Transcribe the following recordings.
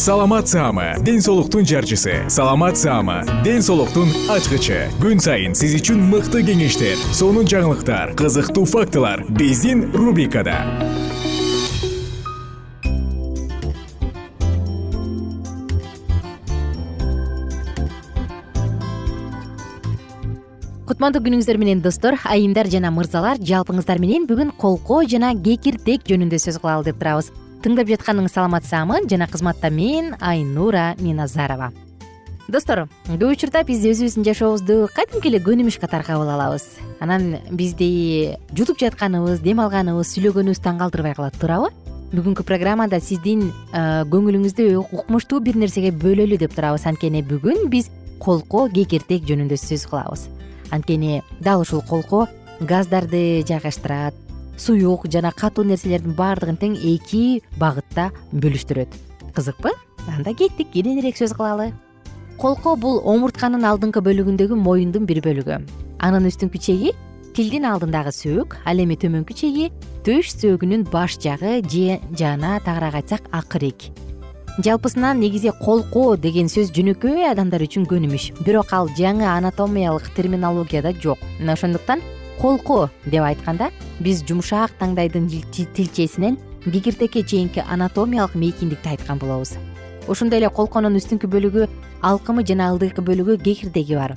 саламат саама ден соолуктун жарчысы. Саламат саама ден соолуктун ачкычы. Күн сайын сиз үчүн мыкты кеңештер сонун жаңылыктар кызыктуу фактылар биздин рубрикада. Кутмандуу күнүңүздөр менен достор айымдар жана мырзалар жалпыңыздар менен бүгүн колкоо жана кекиртек жөнүндө сөз кылалы деп турабыз тыңдап жатканыңыз саламат саамы жана кызматта мен айнура миназарова. Достор көп учурда биз өзүбүздүн жашообузду кадимки эле көнүмүш катары кабыл алабыз. Анан бизди жутуп жатканыбыз дем алганыбыз сүйлөгөнүбүз таң калтырбай калат туурабы? Бүгүнкү программада сиздин көңүлүңүздү укмуштуу бир нерсеге бөлөлү деп турабыз. Анткени бүгүн биз колкоо кекиртек жөнүндө сөз кылабыз. Анткени дал ушул колкоо газдарды жайгаштырат суюк жана катуу нерселердин баардыгын тең эки багытта бөлүштүрөт. Кызыкпы? Анда кеттик кененирээк сөз кылалы. Колкоо бул омуртканын алдыңкы бөлүгүндөгү моюндун бир бөлүгү. Анын үстүңкү чеги тилдин алдындагы сөөк ал эми төмөнкү чеги төш сөөгүнүн баш жагы же жана тагыраак айтсак акырек. Жалпысынан негизи колкоо деген сөз жөнөкөй адамдар үчүн көнүмүш. Бирок ал жаңы анатомиялык терминологияда жок. Мына ошондуктан колкоо деп айтканда биз жумшак таңдайдын тилчесинен кекиртекке чейинки анатомиялык мейкиндикти айткан болобуз. Ошондой эле колкоонун үстүңкү бөлүгү алкымы жана ылдыйкы бөлүгү кекиртеги бар.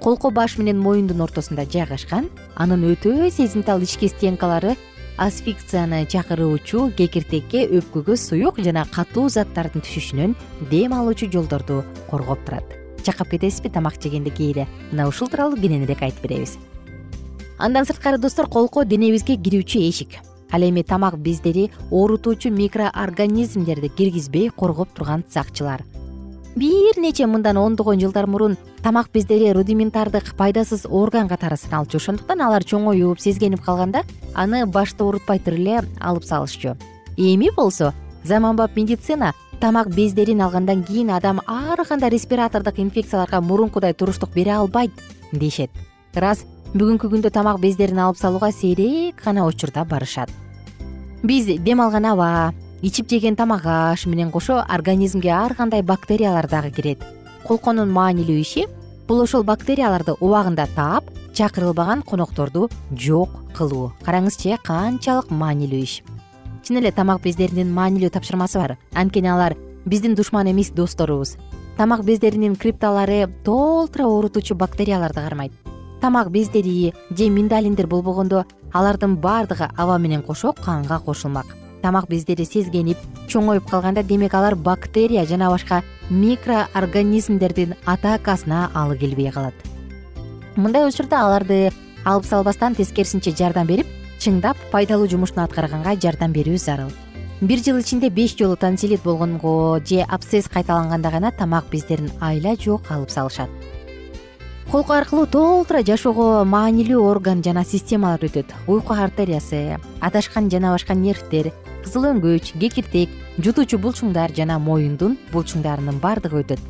Колкоо баш менен моюндун ортосунда жайгашкан анын өтө сезимтал ички стенкалары асфикцияны чакыруучу кекиртекке өпкөгө суюк жана катуу заттардын түшүшүнөн дем алуучу жолдорду коргоп турат. Чакап кетесизби тамак жегенде кээде мына ушул тууралуу кененирээк айтып беребиз андан сырткары достор колкоо денебизге кирүүчү эшик. Ал эми тамак бездери оорутуучу микроорганизмдерди киргизбей коргоп турган сакчылар. Бир нече мындан ондогон жылдар мурун тамак бездери рудиментардык пайдасыз орган катары саналчу ошондуктан алар чоңоюп сезгенип калганда аны башты оорутпай туруп эле алып салышчу. Эми болсо заманбап медицина тамак бездерин алгандан кийин адам ар кандай респиратордук инфекцияларга мурункудай туруштук бере албайт дешет. Ырас бүгүнкү күндө тамак бездерин алып салууга сейрек гана учурда барышат. Биз дем алган аба ичип жеген тамак аш менен кошо организмге ар кандай бактериялар дагы кирет. Колкоонун маанилүү иши бул ошол бактерияларды убагында таап чакырылбаган конокторду жок кылуу. Караңызчы канчалык маанилүү иш. Чын эле тамак бездеринин маанилүү тапшырмасы бар. Анткени алар биздин душман эмес досторубуз тамак бездеринин крипталары толтура оорутуучу бактерияларды кармайт тамак бездери же миндалиндер болбогондо алардын баардыгы аба менен кошо канга кошулмак. Тамак бездери сезгенип чоңоюп калганда демек алар бактерия жана башка микроорганизмдердин атакасына алы келбей калат. Мындай учурда аларды алып салбастан тескерисинче жардам берип чыңдап пайдалуу жумушун аткарганга жардам берүү зарыл. Бир жыл ичинде беш жолу тонсилит болгонго же абсцесс кайталанганда гана тамак бездерин айла жок алып салышат колко аркылуу толтура жашоого маанилүү орган жана системалар өтөт? Уйку артериясы адашкан жана башка нервтер кызыл өңгөч кекиртек жутуучу булчуңдар жана моюндун булчуңдарынын баардыгы өтөт.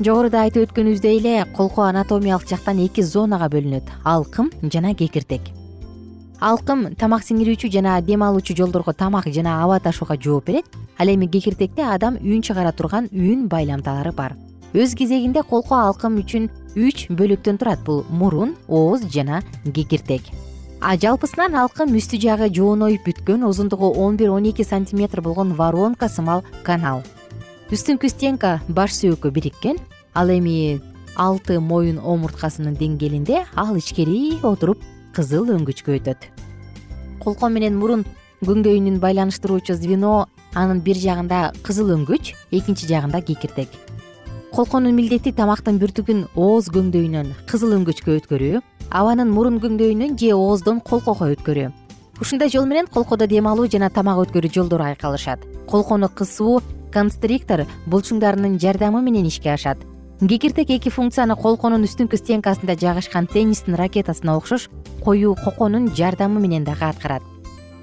Жогоруда айтып өткөнүбүздөй эле колко анатомиялык жактан эки зонага бөлүнөт. Алкым жана кекиртек. Алкым тамак сиңирүүчү жана дем алуучу жолдорго тамак жана аба ташууга жооп берет. Ал эми кекиртекте адам үн чыгара турган үн байламталары бар. Өз кезегинде колко алкым үчүн үч бөлүктөн турат. Бул мурун ооз жана кекиртек. А жалпысынан алкым үстү жагы жооноюп бүткөн узундугу он бир он эки сантиметр болгон воронка сымал канал. Үстүңкү стенка баш сөөккө бириккен ал эми алты моюн омурткасынын деңгээлинде ал ичкери отуруп кызыл өңгүчкө өтөт. Колко менен мурун көңдөйүнүн байланыштыруучу звено анын бир жагында кызыл өңгүч экинчи жагында кекиртек колконун милдети тамактын бүртүгүн ооз көңдөйүнөн кызыл өңгүчкө өткөрүү абанын мурун көңдөйүнөн же ооздон колкого өткөрүү. Ушундай жол менен колкодо дем алуу жана тамак өткөрүү жолдору айкалышат. Колкону кысуу констриктор булчуңдарынын жардамы менен ишке ашат. Кекиртек эки функцияны колконун үстүңкү стенкасында жайгашкан теннистин ракетасына окшош коюу коконун жардамы менен дагы аткарат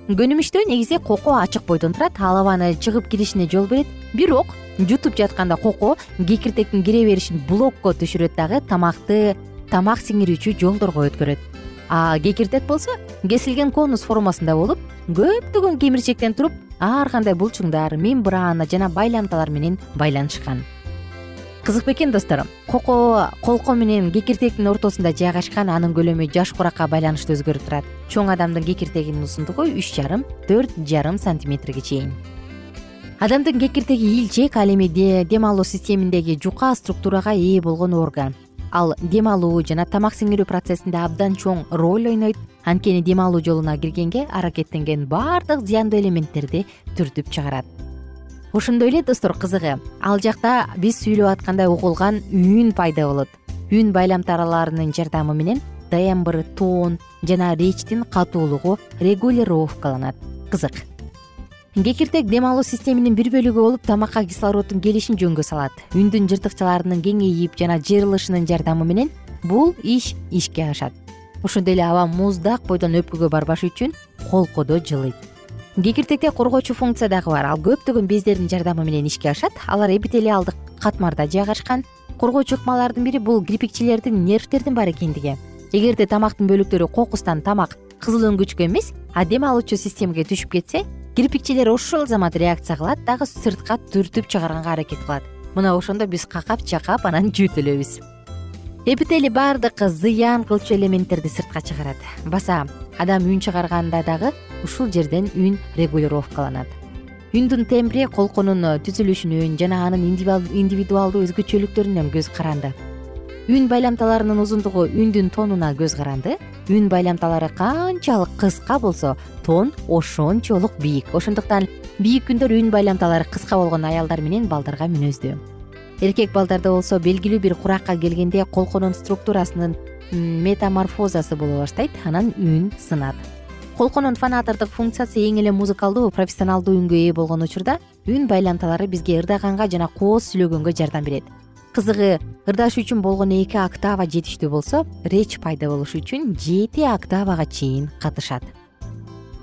көнүмүштө негизи коко ачык бойдон турат. Ал абаны чыгып киришине жол берет. Бирок жутуп жатканда коко кекиртектин кире беришин блокко түшүрөт дагы тамакты тамак сиңирүүчү жолдорго өткөрөт. А кекиртек болсо кесилген конус формасында болуп көптөгөн кемирчектен туруп ар кандай булчуңдар мембрана жана байламталар менен байланышкан кызык бекен достор. Коко колко менен кекиртектин ортосунда жайгашкан анын көлөмү жаш куракка байланыштуу өзгөрүп турат. Чоң адамдын кекиртегинин узундугу үч жарым төрт жарым сантиметрге чейин. Адамдын кекиртеги ийилчек ал эми дем алуу системиндеги жука структурага ээ болгон орган. Ал дем алуу жана тамак сиңирүү процессинде абдан чоң роль ойнойт. Анткени дем алуу жолуна киргенге аракеттенген баардык зыяндуу элементтерди түртүп чыгарат ошондой эле достор кызыгы. Ал жакта биз сүйлөп аткандай угулган үн пайда болот. Үн байламталарынын жардамы менен тембр тон жана речтин катуулугу регулировкаланат. Кызык. Кекиртек дем алуу системинин бир бөлүгү болуп тамакка кислороддун келишин жөнгө салат. Үндүн жыртыкчаларынын кеңейип жана жыйрылышынын жардамы менен бул иш ишке ашат. Ошондой эле аба муздак бойдон өпкөгө барбаш үчүн колкодо жылыйт кекиртекте коргоочу функция дагы бар. Ал көптөгөн бездердин жардамы менен ишке ашат. Алар эпителиалдык катмарда жайгашкан. Коргоочу ыкмалардын бири бул кирпикчилердин нервтердин бар экендиги. Эгерде тамактын бөлүктөрү кокустан тамак кызыл өңгүчкө эмес а дем алуучу системага түшүп кетсе кирпикчилер ошол замат реакция кылат дагы сыртка түртүп чыгарганга аракет кылат. Мына ошондо биз какап чакап анан жөтөлөбүз. Эпители баардык зыян кылчу элементтерди сыртка чыгарат. Баса адам үн чыгарганда дагы ушул жерден үн регулировкаланат. Үндүн тембри колконун түзүлүшүнөн жана анын индивидуалдуу өзгөчөлүктөрүнөн көз каранды. Үн байламталарынын узундугу үндүн тонуна көз каранды. Үн байламталары канчалык кыска болсо тон ошончолук бийик. Ошондуктан бийик үндөр үн байламталары кыска болгон аялдар менен балдарга мүнөздүү эркек балдарда болсо белгилүү бир куракка келгенде колконун структурасынын метаморфозасы боло баштайт анан үн сынат колконун фонатордук функциясы эң эле музыкалдуу профессионалдуу үнгө ээ болгон учурда үн байламталары бизге ырдаганга жана кооз сүйлөгөнгө жардам берет. Кызыгы ырдаш үчүн болгон эки октава жетиштүү болсо речь пайда болуш үчүн жети октавага чейин катышат.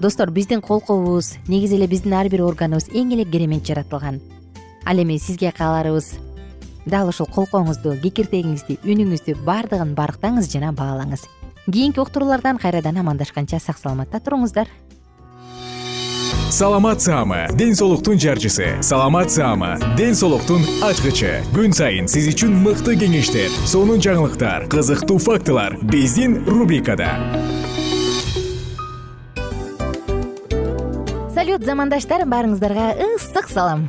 Достор биздин колкобуз негизи эле биздин ар бир органыбыз эң эле керемет жаратылган. Ал эми сизге кааларыбыз дал ушул колкоңузду кекиртегиңизди үнүңүздү баардыгын барктаңыз жана баалаңыз кийинки уктуруулардан кайрадан амандашканча сак саламатта туруңуздар. Саламат саама ден соолуктун жарчысы. Саламат саама ден соолуктун ачкычы. Күн сайын сиз үчүн мыкты кеңештер сонун жаңылыктар кызыктуу фактылар биздин рубрикада. Салют замандаштар баарыңыздарга ысык салам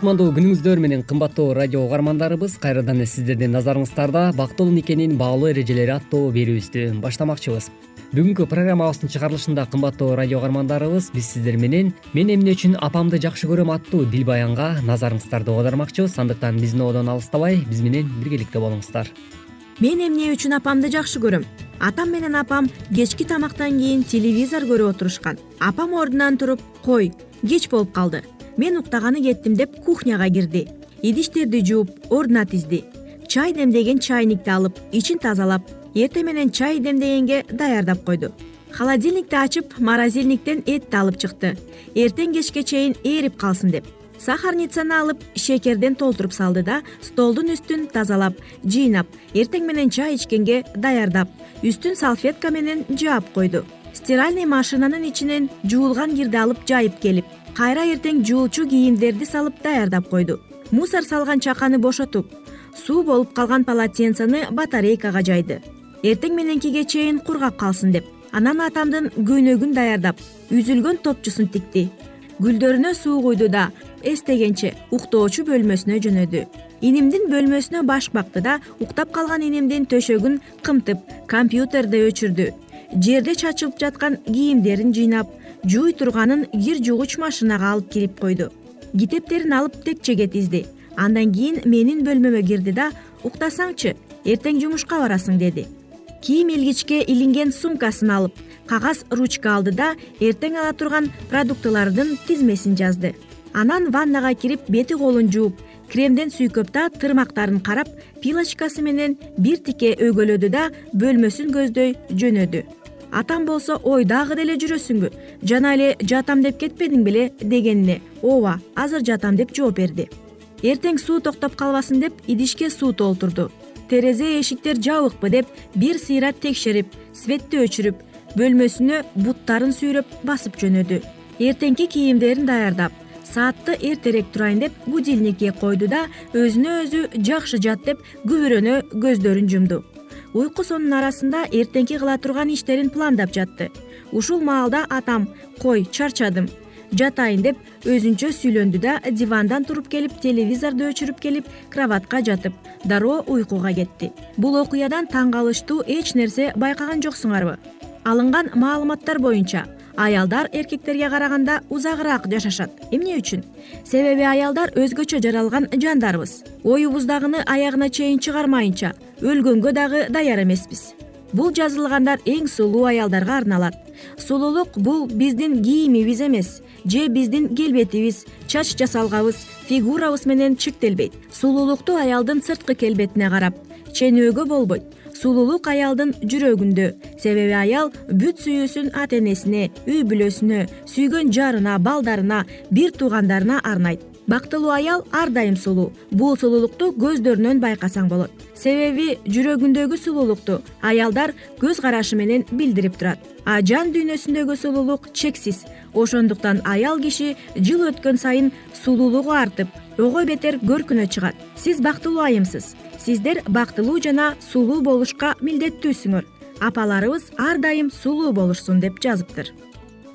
кутмандуу күнүңүздөр менен кымбаттуу радио угармандарыбыз кайрадан эле сиздердин назарыңыздарда бактылуу никенин баалуу эрежелери аттуу берүүбүздү баштамакчыбыз. Бүгүнкү программабыздын чыгарылышында кымбаттуу радио угармандарыбыз биз сиздер менен мен эмне үчүн апамды жакшы көрөм аттуу дил баянга назарыңыздарды оодармакчыбыз андыктан биздин одон алыстабай биз менен биргеликте болуңуздар. Мен эмне үчүн апамды жакшы көрөм? Атам менен апам кечки тамактан кийин телевизор көрүп отурушкан. Апам ордунан туруп кой кеч болуп калды мен уктаганы кеттим деп кухняга кирди. Идиштерди жууп ордуна тизди чай демдеген чайникти алып ичин тазалап эртең менен чай демдегенге даярдап койду. Холодильникти ачып морозильниктен этти алып чыкты. Эртең кечке чейин ээрип калсын деп. Сахарницаны алып шекерден толтуруп салды да столдун үстүн тазалап жыйнап эртең менен чай ичкенге даярдап үстүн салфетка менен жаап койду. Стиральный машинанын ичинен жуулган кирди алып жайып келип кайра эртең жуучу кийимдерди салып даярдап койду. Мусор салган чаканы бошотуп суу болуп калган полотенцени батарейкага жайды. Эртең мененкиге чейин кургап калсын деп анан атамдын көйнөгүн даярдап үзүлгөн топчусун тикти. Гүлдөрүнө суу куйду да эстегенче уктоочу бөлмөсүнө жөнөдү. Инимдин бөлмөсүнө баш бакты да уктап калган инимдин төшөгүн кымтып компьютерди өчүрдү. Жерде чачылып жаткан кийимдерин жыйнап жууй турганын кир жуугуч машинага алып кирип койду. Китептерин алып текчеге тизди. Андан кийин менин бөлмөмө кирди да уктасаңчы эртең жумушка барасың деди. Кийим илгичке илинген сумкасын алып кагаз ручка алды да эртең ала турган продуктылардын тизмесин жазды. Анан ваннага кирип бети колун жууп кремден сүйкөп да тырмактарын карап пилочкасы менен бир тике өгөлөдү да бөлмөсүн көздөй жөнөдү атам болсо ой дагы деле жүрөсүңбү. Жана эле жатам деп кетпедиң беле дегенине ооба азыр жатам деп жооп берди. Эртең суу токтоп калбасын деп идишке суу толтурду. Терезе эшиктер жабыкпы деп бир сыйра текшерип светти өчүрүп бөлмөсүнө буттарын сүйрөп басып жөнөдү. Эртеңки кийимдерин даярдап саатты эртерээк турайын деп будильникке койду да өзүнө өзү жакшы жат деп күбүрөнө көздөрүн жумду уйку сонун арасында эртеңки кыла турган иштерин пландап жатты. Ушул маалда атам кой чарчадым жатайын деп өзүнчө сүйлөндү да дивандан туруп келип телевизорду өчүрүп келип кроватка жатып дароо уйкуга кетти. Бул окуядан таң калыштуу эч нерсе байкаган жоксуңарбы? Алынган маалыматтар боюнча аялдар эркектерге караганда узагыраак жашашат. Эмне үчүн? Себеби аялдар өзгөчө жаралган жандарбыз. Оюбуздагыны аягына чейин чыгармайынча өлгөнгө дагы даяр эмеспиз. Бул жазылгандар эң сулуу аялдарга арналат. Сулуулук бул биздин кийимибиз эмес же биздин келбетибиз. Чач жасалгабыз фигурабыз менен чектелбейт. Сулуулукту аялдын сырткы келбетине карап ченөөгө болбойт сулуулук аялдын жүрөгүндө. Себеби аял бүт сүйүүсүн ата энесине үй бүлөсүнө сүйгөн жарына балдарына бир туугандарына арнайт. Бактылуу аял ар дайым сулуу. Бул сулуулукту көздөрүнөн байкасаң болот. Себеби жүрөгүндөгү сулуулукту аялдар көз карашы менен билдирип турат. А жан дүйнөсүндөгү сулуулук чексиз. Ошондуктан аял киши жыл өткөн сайын сулуулугу артып ого бетер көркүнө чыгат. Сиз бактылуу айымсыз. Сиздер бактылуу жана сулуу болушка милдеттүүсүңөр. Апаларыбыз ар дайым сулуу болушсун деп жазыптыр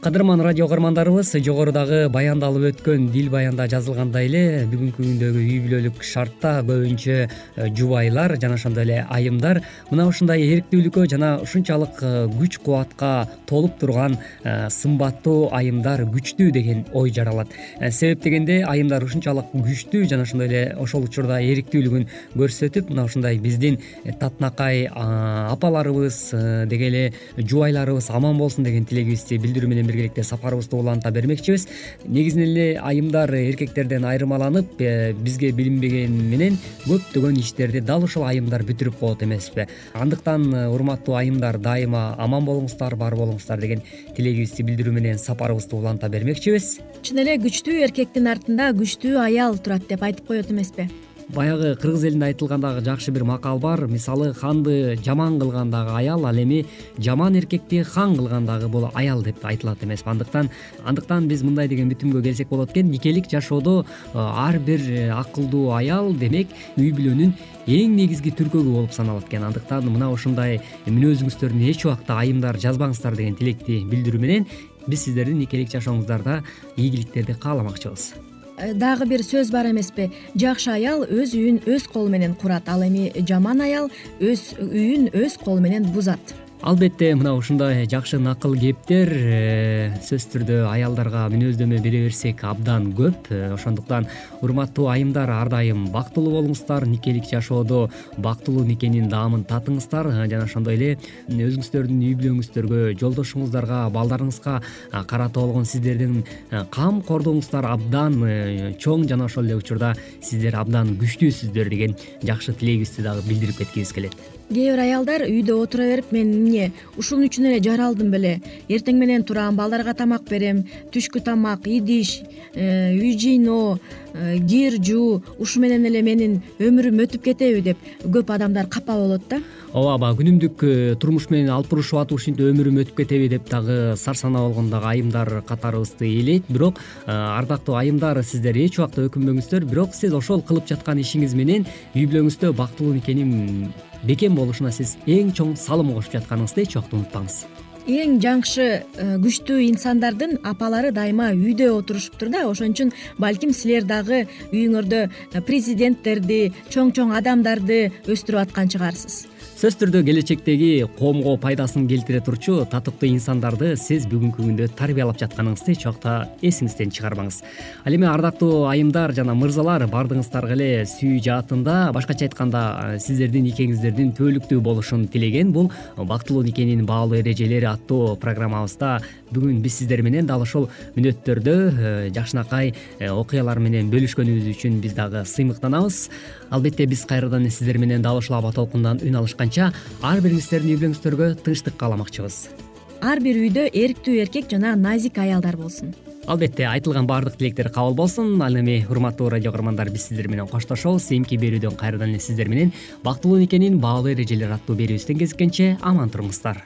кадырман радио каармандарыбыз жогорудагы баяндалып өткөн дил баянда жазылгандай эле бүгүнкү күндөгү үй бүлөлүк шартта көбүнчө э, жубайлар жана ошондой эле айымдар мына ушундай эрктүүлүккө жана ушунчалык э, күч кубатка толуп турган э, сымбаттуу айымдар күчтүү деген ой жаралат. Себеп дегенде айымдар ушунчалык күчтүү жана ошондой эле ошол учурда эрктүүлүгүн көрсөтүп мына ушундай биздин татынакай апаларыбыз деги эле жубайларыбыз аман болсун деген тилегибизди билдирүү менен биргеликте сапарыбызды уланта бермекчибиз. Негизинен эле айымдар эркектерден айырмаланып э, бизге билинбегени менен көптөгөн иштерди дал ушул айымдар бүтүрүп коет эмеспи. Андыктан э, урматтуу айымдар дайыма аман болуңуздар бар болуңуздар деген тилегибизди билдирүү менен сапарыбызды уланта бермекчибиз. Чын эле күчтүү эркектин артында күчтүү аял турат деп айтып коет эмеспи баягы кыргыз элинде айтылган дагы жакшы бир макал бар. Мисалы ханды жаман кылган дагы аял ал эми жаман эркекти хан кылган дагы бул аял деп айтылат эмеспи андыктан андыктан биз мындай деген бүтүмгө келсек болот экен. Никелик жашоодо э, ар бир акылдуу аял демек үй бүлөнүн эң негизги түркөгү болуп саналат экен. Андыктан мына ушундай мүнөзүңүздөрдү эч убакта айымдар жазбаңыздар деген тилекти билдирүү менен биз сиздердин никелик жашооңуздарда ийгиликтерди кааламакчыбыз дагы бир сөз бар эмеспи. Жакшы аял өз үйүн өз колу менен курат ал эми жаман аял өз үйүн өз колу менен бузат албетте мына ушундай жакшы накыл кептер э, сөзсүз түрдө аялдарга мүнөздөмө бере берсек абдан көп. Э, ошондуктан урматтуу айымдар ар дайым бактылуу болуңуздар никелик жашоодо бактылуу никенин даамын татыңыздар. Э, жана ошондой эле өзүңүздөрдүн үй бүлөңүздөргө жолдошуңуздарга балдарыңызга карата болгон сиздердин камкордугуңуздар абдан чоң жана ошол эле учурда сиздер абдан күчтүүсүздөр деген жакшы тилегибизди дагы билдирип кеткибиз келет кээ бир аялдар үйдө отура берип мен эмне ушун үчүн эле жаралдым беле. Эртең менен турам балдарга тамак берем түшкү тамак идиш э, үй жыйноо э, кир жуу ушу менен эле менин өмүрүм өтүп кетеби деп көп адамдар капа болот да. Ооба күнүмдүк э, турмуш менен алып бурушуп атып ушинтип өмүрүм өтүп кетеби деп дагы сарсанаа болгон дагы айымдар катарыбызды ээлейт. Бирок ардактуу айымдар сиздер эч убакта өкүнбөңүздөр. Бирок сиз ошол кылып жаткан ишиңиз менен үй бүлөңүздө бактылуу никенин бекем болушуна сиз эң чоң салым кошуп жатканыңызды эч убакта унутпаңыз. Эң жакшы э, күчтүү инсандардын апалары дайыма үйдө отурушуптур да. Ошон үчүн балким силер дагы үйүңөрдө э, президенттерди чоң чоң адамдарды өстүрүп аткан чыгарсыз сөзсүз түрдө келечектеги коомго пайдасын келтире турчу татыктуу инсандарды сиз бүгүнкү күндө тарбиялап жатканыңызды эч убакта эсиңизден чыгарбаңыз ал эми ардактуу айымдар жана мырзалар баардыгыңыздарга эле сүйүү жаатында башкача айтканда сиздердин никеңиздердин түбөлүктүү болушун тилеген бул бактылуу никенин баалуу эрежелери аттуу программабызда бүгүн биз сиздер менен дал ушул мүнөттөрдө э, жакшынакай э, окуялар менен бөлүшкөнүбүз үчүн биз дагы сыймыктанабыз. Албетте биз кайрадан сиздер менен дал ушул аба толкундан үн алышканча ар бириңиздердин үй бүлөңүздөргө тынчтык кааламакчыбыз ар бир үйдө эрктүү эркек жана назик аялдар болсун. Албетте айтылган баардык тилектер кабыл болсун. Ал эми урматтуу радио каармандар биз сиздер менен коштошобуз. Эмки берүүдөн кайрадан эле сиздер менен бактылуу никенин баалуу эрежелери аттуу берүүбүздөн кезиккенче аман туруңуздар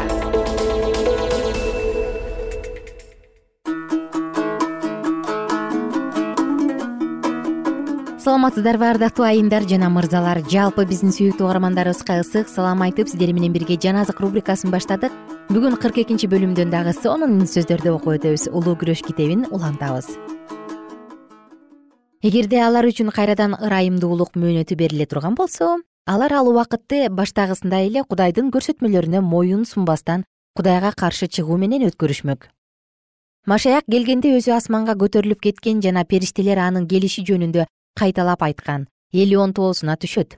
саламатсыздарбы ардактуу айымдар жана мырзалар. Жалпы биздин сүйүктүү угармандарыбызга ысык салам айтып сиздер менен бирге жан азык рубрикасын баштадык. Бүгүн кырк экинчи бөлүмдөн дагы сонун сөздөрдү окуп өтөбүз улуу күрөш китебин улантабыз. Эгерде алар үчүн кайрадан ырайымдуулук мөөнөтү бериле турган болсо алар ал убакытты баштагысындай эле кудайдын көрсөтмөлөрүнө моюн сунбастан кудайга каршы чыгуу менен өткөрүшмөк. Машаяк келгенде өзү асманга көтөрүлүп кеткен жана периштелер анын келиши жөнүндө кайталап айткан элион тоосуна түшөт.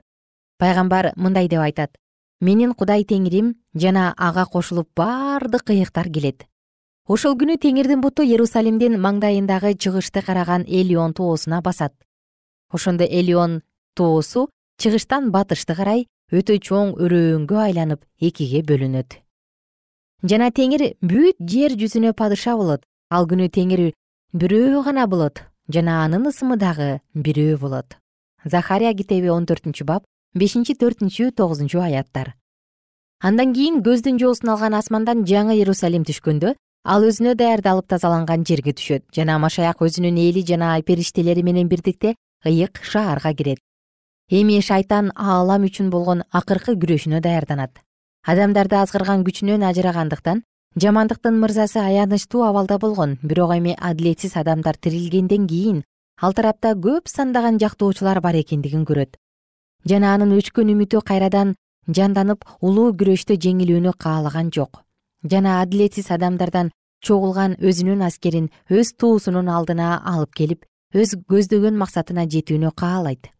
Пайгамбар мындай деп айтат. Менин кудай теңирим жана ага кошулуп бардык ыйыктар келет. Ошол күнү теңирдин буту иерусалимдин маңдайындагы чыгышты караган элион тоосуна басат. Ошондо элион тоосу чыгыштан батышты карай өтө чоң өрөөнгө айланып экиге бөлүнөт. Жана теңир бүт жер жүзүнө падыша болот. Ал күнү теңир бирөө гана болот жана анын ысымы дагы бирөө болот. Захария китеби он төртүнчү бап бешинчи төртүнчү тогузунчу аяттар. Андан кийин көздүн жоосун алган асмандан жаңы иерусалим түшкөндө ал өзүнө даярдалып тазаланган жерге түшөт жана машаяк өзүнүн эли жана периштелери менен бирдикте ыйык шаарга кирет. Эми шайтан аалам үчүн болгон акыркы күрөшүнө даярданат. Адамдарды азгырган күчүнөн ажырагандыктан жамандыктын мырзасы аянычтуу абалда болгон бирок эми адилетсиз адамдар тирилгенден кийин ал тарапта көп сандаган жактоочулар бар экендигин көрөт. Жана анын өчкөн үмүтү кайрадан жанданып улуу күрөштө жеңилүүнү каалаган жок. Жана адилетсиз адамдардан чогулган өзүнүн аскерин өз туусунун алдына алып келип өз көздөгөн максатына жетүүнү каалайт.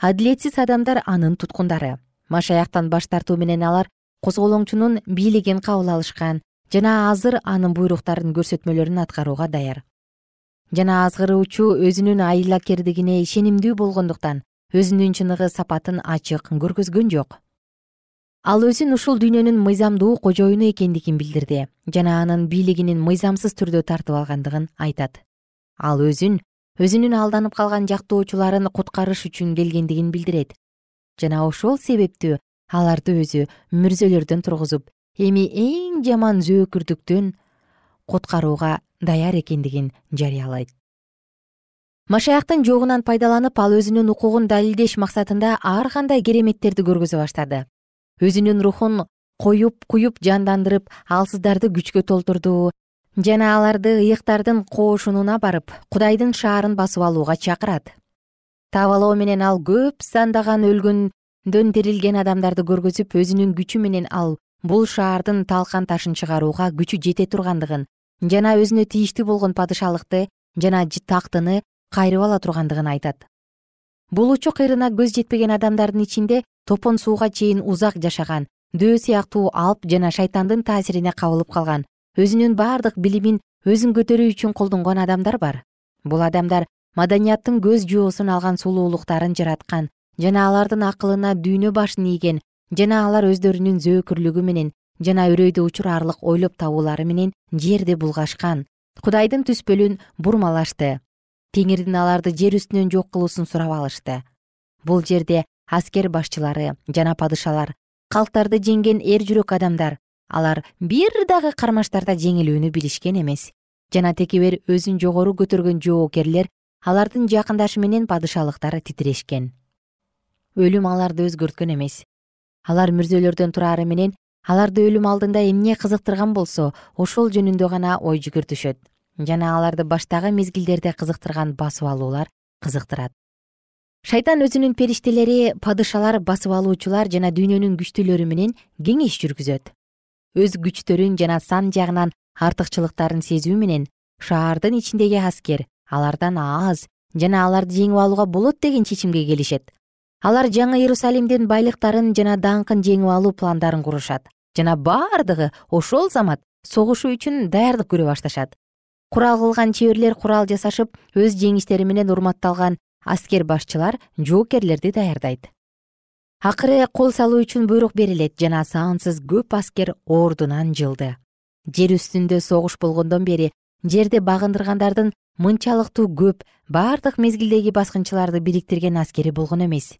Адилетсиз адамдар анын туткундары. Машаяктан баш тартуу менен алар козголоңчунун бийлигин кабыл алышкан жана азыр анын буйруктарын көрсөтмөлөрүн аткарууга даяр. Жана азгыруучу өзүнүн айлакердигине ишенимдүү болгондуктан өзүнүн чыныгы сапатын ачык көргөзгөн жок. Ал өзүн ушул дүйнөнүн мыйзамдуу кожоюну экендигин билдирди жана анын бийлигинин мыйзамсыз түрдө тартып алгандыгын айтат. Ал өзүн өзүнүн алданып калган жактоочуларын куткарыш үчүн келгендигин билдирет. Жана ошол себептүү аларды өзү мүрзөлөрдөн тургузуп эми эң жаман зөөкүрдүктөн куткарууга даяр экендигин жарыялайт. Машаяктын жогунан пайдаланып ал өзүнүн укугун далилдеш максатында ар кандай кереметтерди көргөзө баштады. Өзүнүн рухун коюп куюп жандандырып алсыздарды күчкө толтурду жана аларды ыйыктардын коошунуна барып кудайдын шаарын басып алууга чакырат. Табалоо менен ал көп сандаган өлгөн дөн тирилген адамдарды көргөзүп өзүнүн күчү менен ал бул шаардын талкан ташын чыгарууга күчү жете тургандыгын жана өзүнө тийиштүү болгон падышалыкты жана тактыны кайрып ала тургандыгын айтат. Бул учук ырына көз жетпеген адамдардын ичинде топон сууга чейин узак жашаган дөө сыяктуу алп жана шайтандын таасирине кабылып калган өзүнүн бардык билимин өзүн көтөрүү үчүн колдонгон адамдар бар. Бул адамдар маданияттын көз жоосун алган сулуулуктарын жараткан жана алардын акылына дүйнө башын ийген жана алар өздөрүнүн зөөкүрлүгү менен жана үрөйдү учурарлык ойлоп табуулары менен жерди булгашкан. Кудайдын түспөлүн бурмалашты. Теңирдин аларды жер үстүнөн жок кылуусун сурап алышты. Бул жерде аскер башчылары жана падышалар калктарды жеңген эр жүрөк адамдар алар бир дагы кармаштарда жеңилүүнү билишкен эмес. Жана текебер өзүн жогору көтөргөн жоокерлер алардын жакындашы менен падышалыктары титирешкен өлүм аларды өзгөрткөн эмес. Алар мүрзөлөрдөн турары менен аларды өлүм алдында эмне кызыктырган болсо ошол жөнүндө гана ой жүгүртүшөт жана аларды баштагы мезгилдерде кызыктырган басып алуулар кызыктырат. Шайтан өзүнүн периштелери падышалар басып алуучулар жана дүйнөнүн күчтүүлөрү менен кеңеш жүргүзөт. Өз күчтөрүн жана сан жагынан артыкчылыктарын сезүү менен шаардын ичиндеги аскер алардан аз жана аларды жеңип алууга болот деген чечимге келишет алар жаңы иерусалимдин байлыктарын жана даңкын жеңип алуу пландарын курушат. Жана бардыгы ошол замат согушуу үчүн даярдык көрө башташат. Курал кылган чеберлер курал жасашып өз жеңиштери менен урматталган аскер башчылар жоокерлерди даярдайт. Акыры кол салуу үчүн буйрук берилет жана сансыз көп аскер ордунан жылды. Жер үстүндө согуш болгондон бери жерди багындыргандардын мынчалыктуу көп бардык мезгилдеги баскынчыларды бириктирген аскери болгон эмес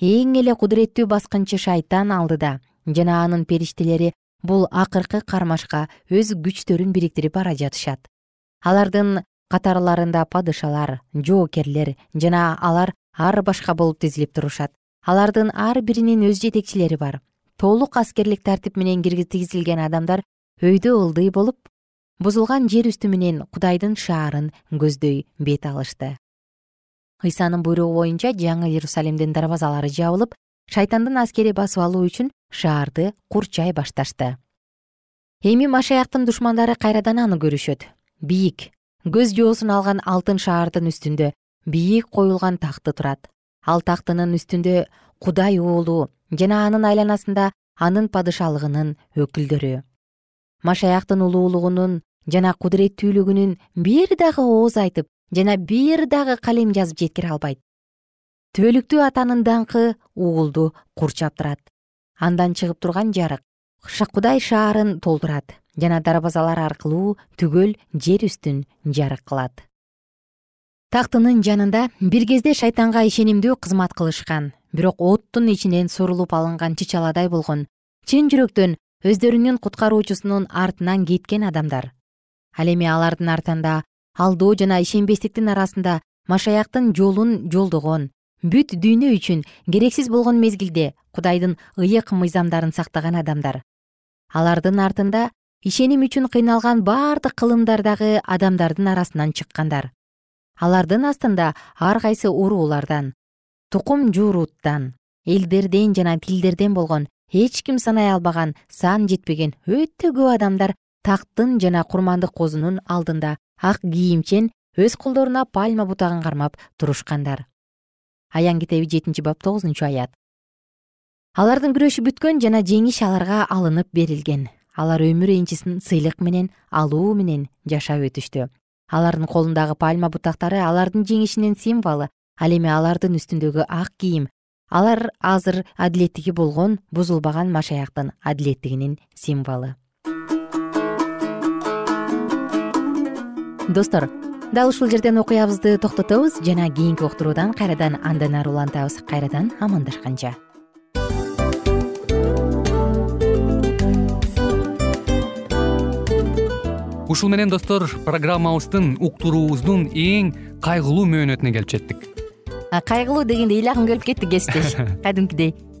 эң эле кудуреттүү баскынчы шайтан алдыда. Жана анын периштелери бул акыркы кармашка өз күчтөрүн бириктирип бара жатышат. Алардын катарларында падышалар жоокерлер жана алар ар башка болуп тизилип турушат. Алардын ар биринин өз жетекчилери бар. Толук аскерлик тартип менен тигизилген адамдар өйдө ылдый болуп бузулган жер үстү менен кудайдын шаарын көздөй бет алышты ыйсанын буйругу боюнча жаңы иерусалимдин дарбазалары жабылып шайтандын аскери басып алуу үчүн шаарды курчай башташты. Эми машаяктын душмандары кайрадан аны көрүшөт. Бийик. Көз жоосун алган алтын шаардын үстүндө бийик коюлган такты турат. Ал тактынын үстүндө кудай уулу жана анын айланасында анын падышалыгынын өкүлдөрү. Машаяктын улуулугунун жана кудуреттүүлүгүнүн бир дагы ооз айтып жана бир дагы калем жазып жеткире албайт. Түбөлүктүү атанын даңкы уулду курчап турат. Андан чыгып турган жарык кудай шаарын толтурат жана дарбазалар аркылуу түгөл жер үстүн жарык кылат. Тактынын жанында бир кезде шайтанга ишенимдүү кызмат кылышкан бирок оттун ичинен сурулуп алынган чычаладай болгон чын жүрөктөн өздөрүнүн куткаруучусунун артынан кеткен адамдар. Ал эми алардын артында алдоо жана ишенбестиктин арасында машаяктын жолун жолдогон. Бүт дүйнө үчүн керексиз болгон мезгилде кудайдын ыйык мыйзамдарын сактаган адамдар. Алардын артында ишеним үчүн кыйналган бардык кылымдардагы адамдардын арасынан чыккандар. Алардын астында ар кайсы уруулардан тукум жууруттан элдерден жана тилдерден болгон эч ким санай албаган сан жетпеген өтө көп адамдар такттын жана курмандык козунун алдында ак кийимчен өз колдоруна пальма бутагын кармап турушкандар. Аян китеби жетинчи бап тогузунчу аят. Алардын күрөшү бүткөн жана жеңиш аларга алынып берилген. Алар өмүр энчисин сыйлык менен алуу менен жашап өтүштү. Алардын колундагы пальма бутактары алардын жеңишинин символу. Ал эми алардын үстүндөгү ак кийим. Алар азыр адилеттиги болгон бузулбаган машаяктын адилеттигинин символу достор дал ушул жерден окуябызды токтотобуз жана кийинки уктуруудан кайрадан андан ары улантабыз кайрадан амандашканча. Ушул менен достор программабыздын уктуруубуздун эң кайгылуу мөөнөтүнө келип жеттик. Кайгылуу дегенде ыйлагым келип кетти кесиптеш. Кадимкидей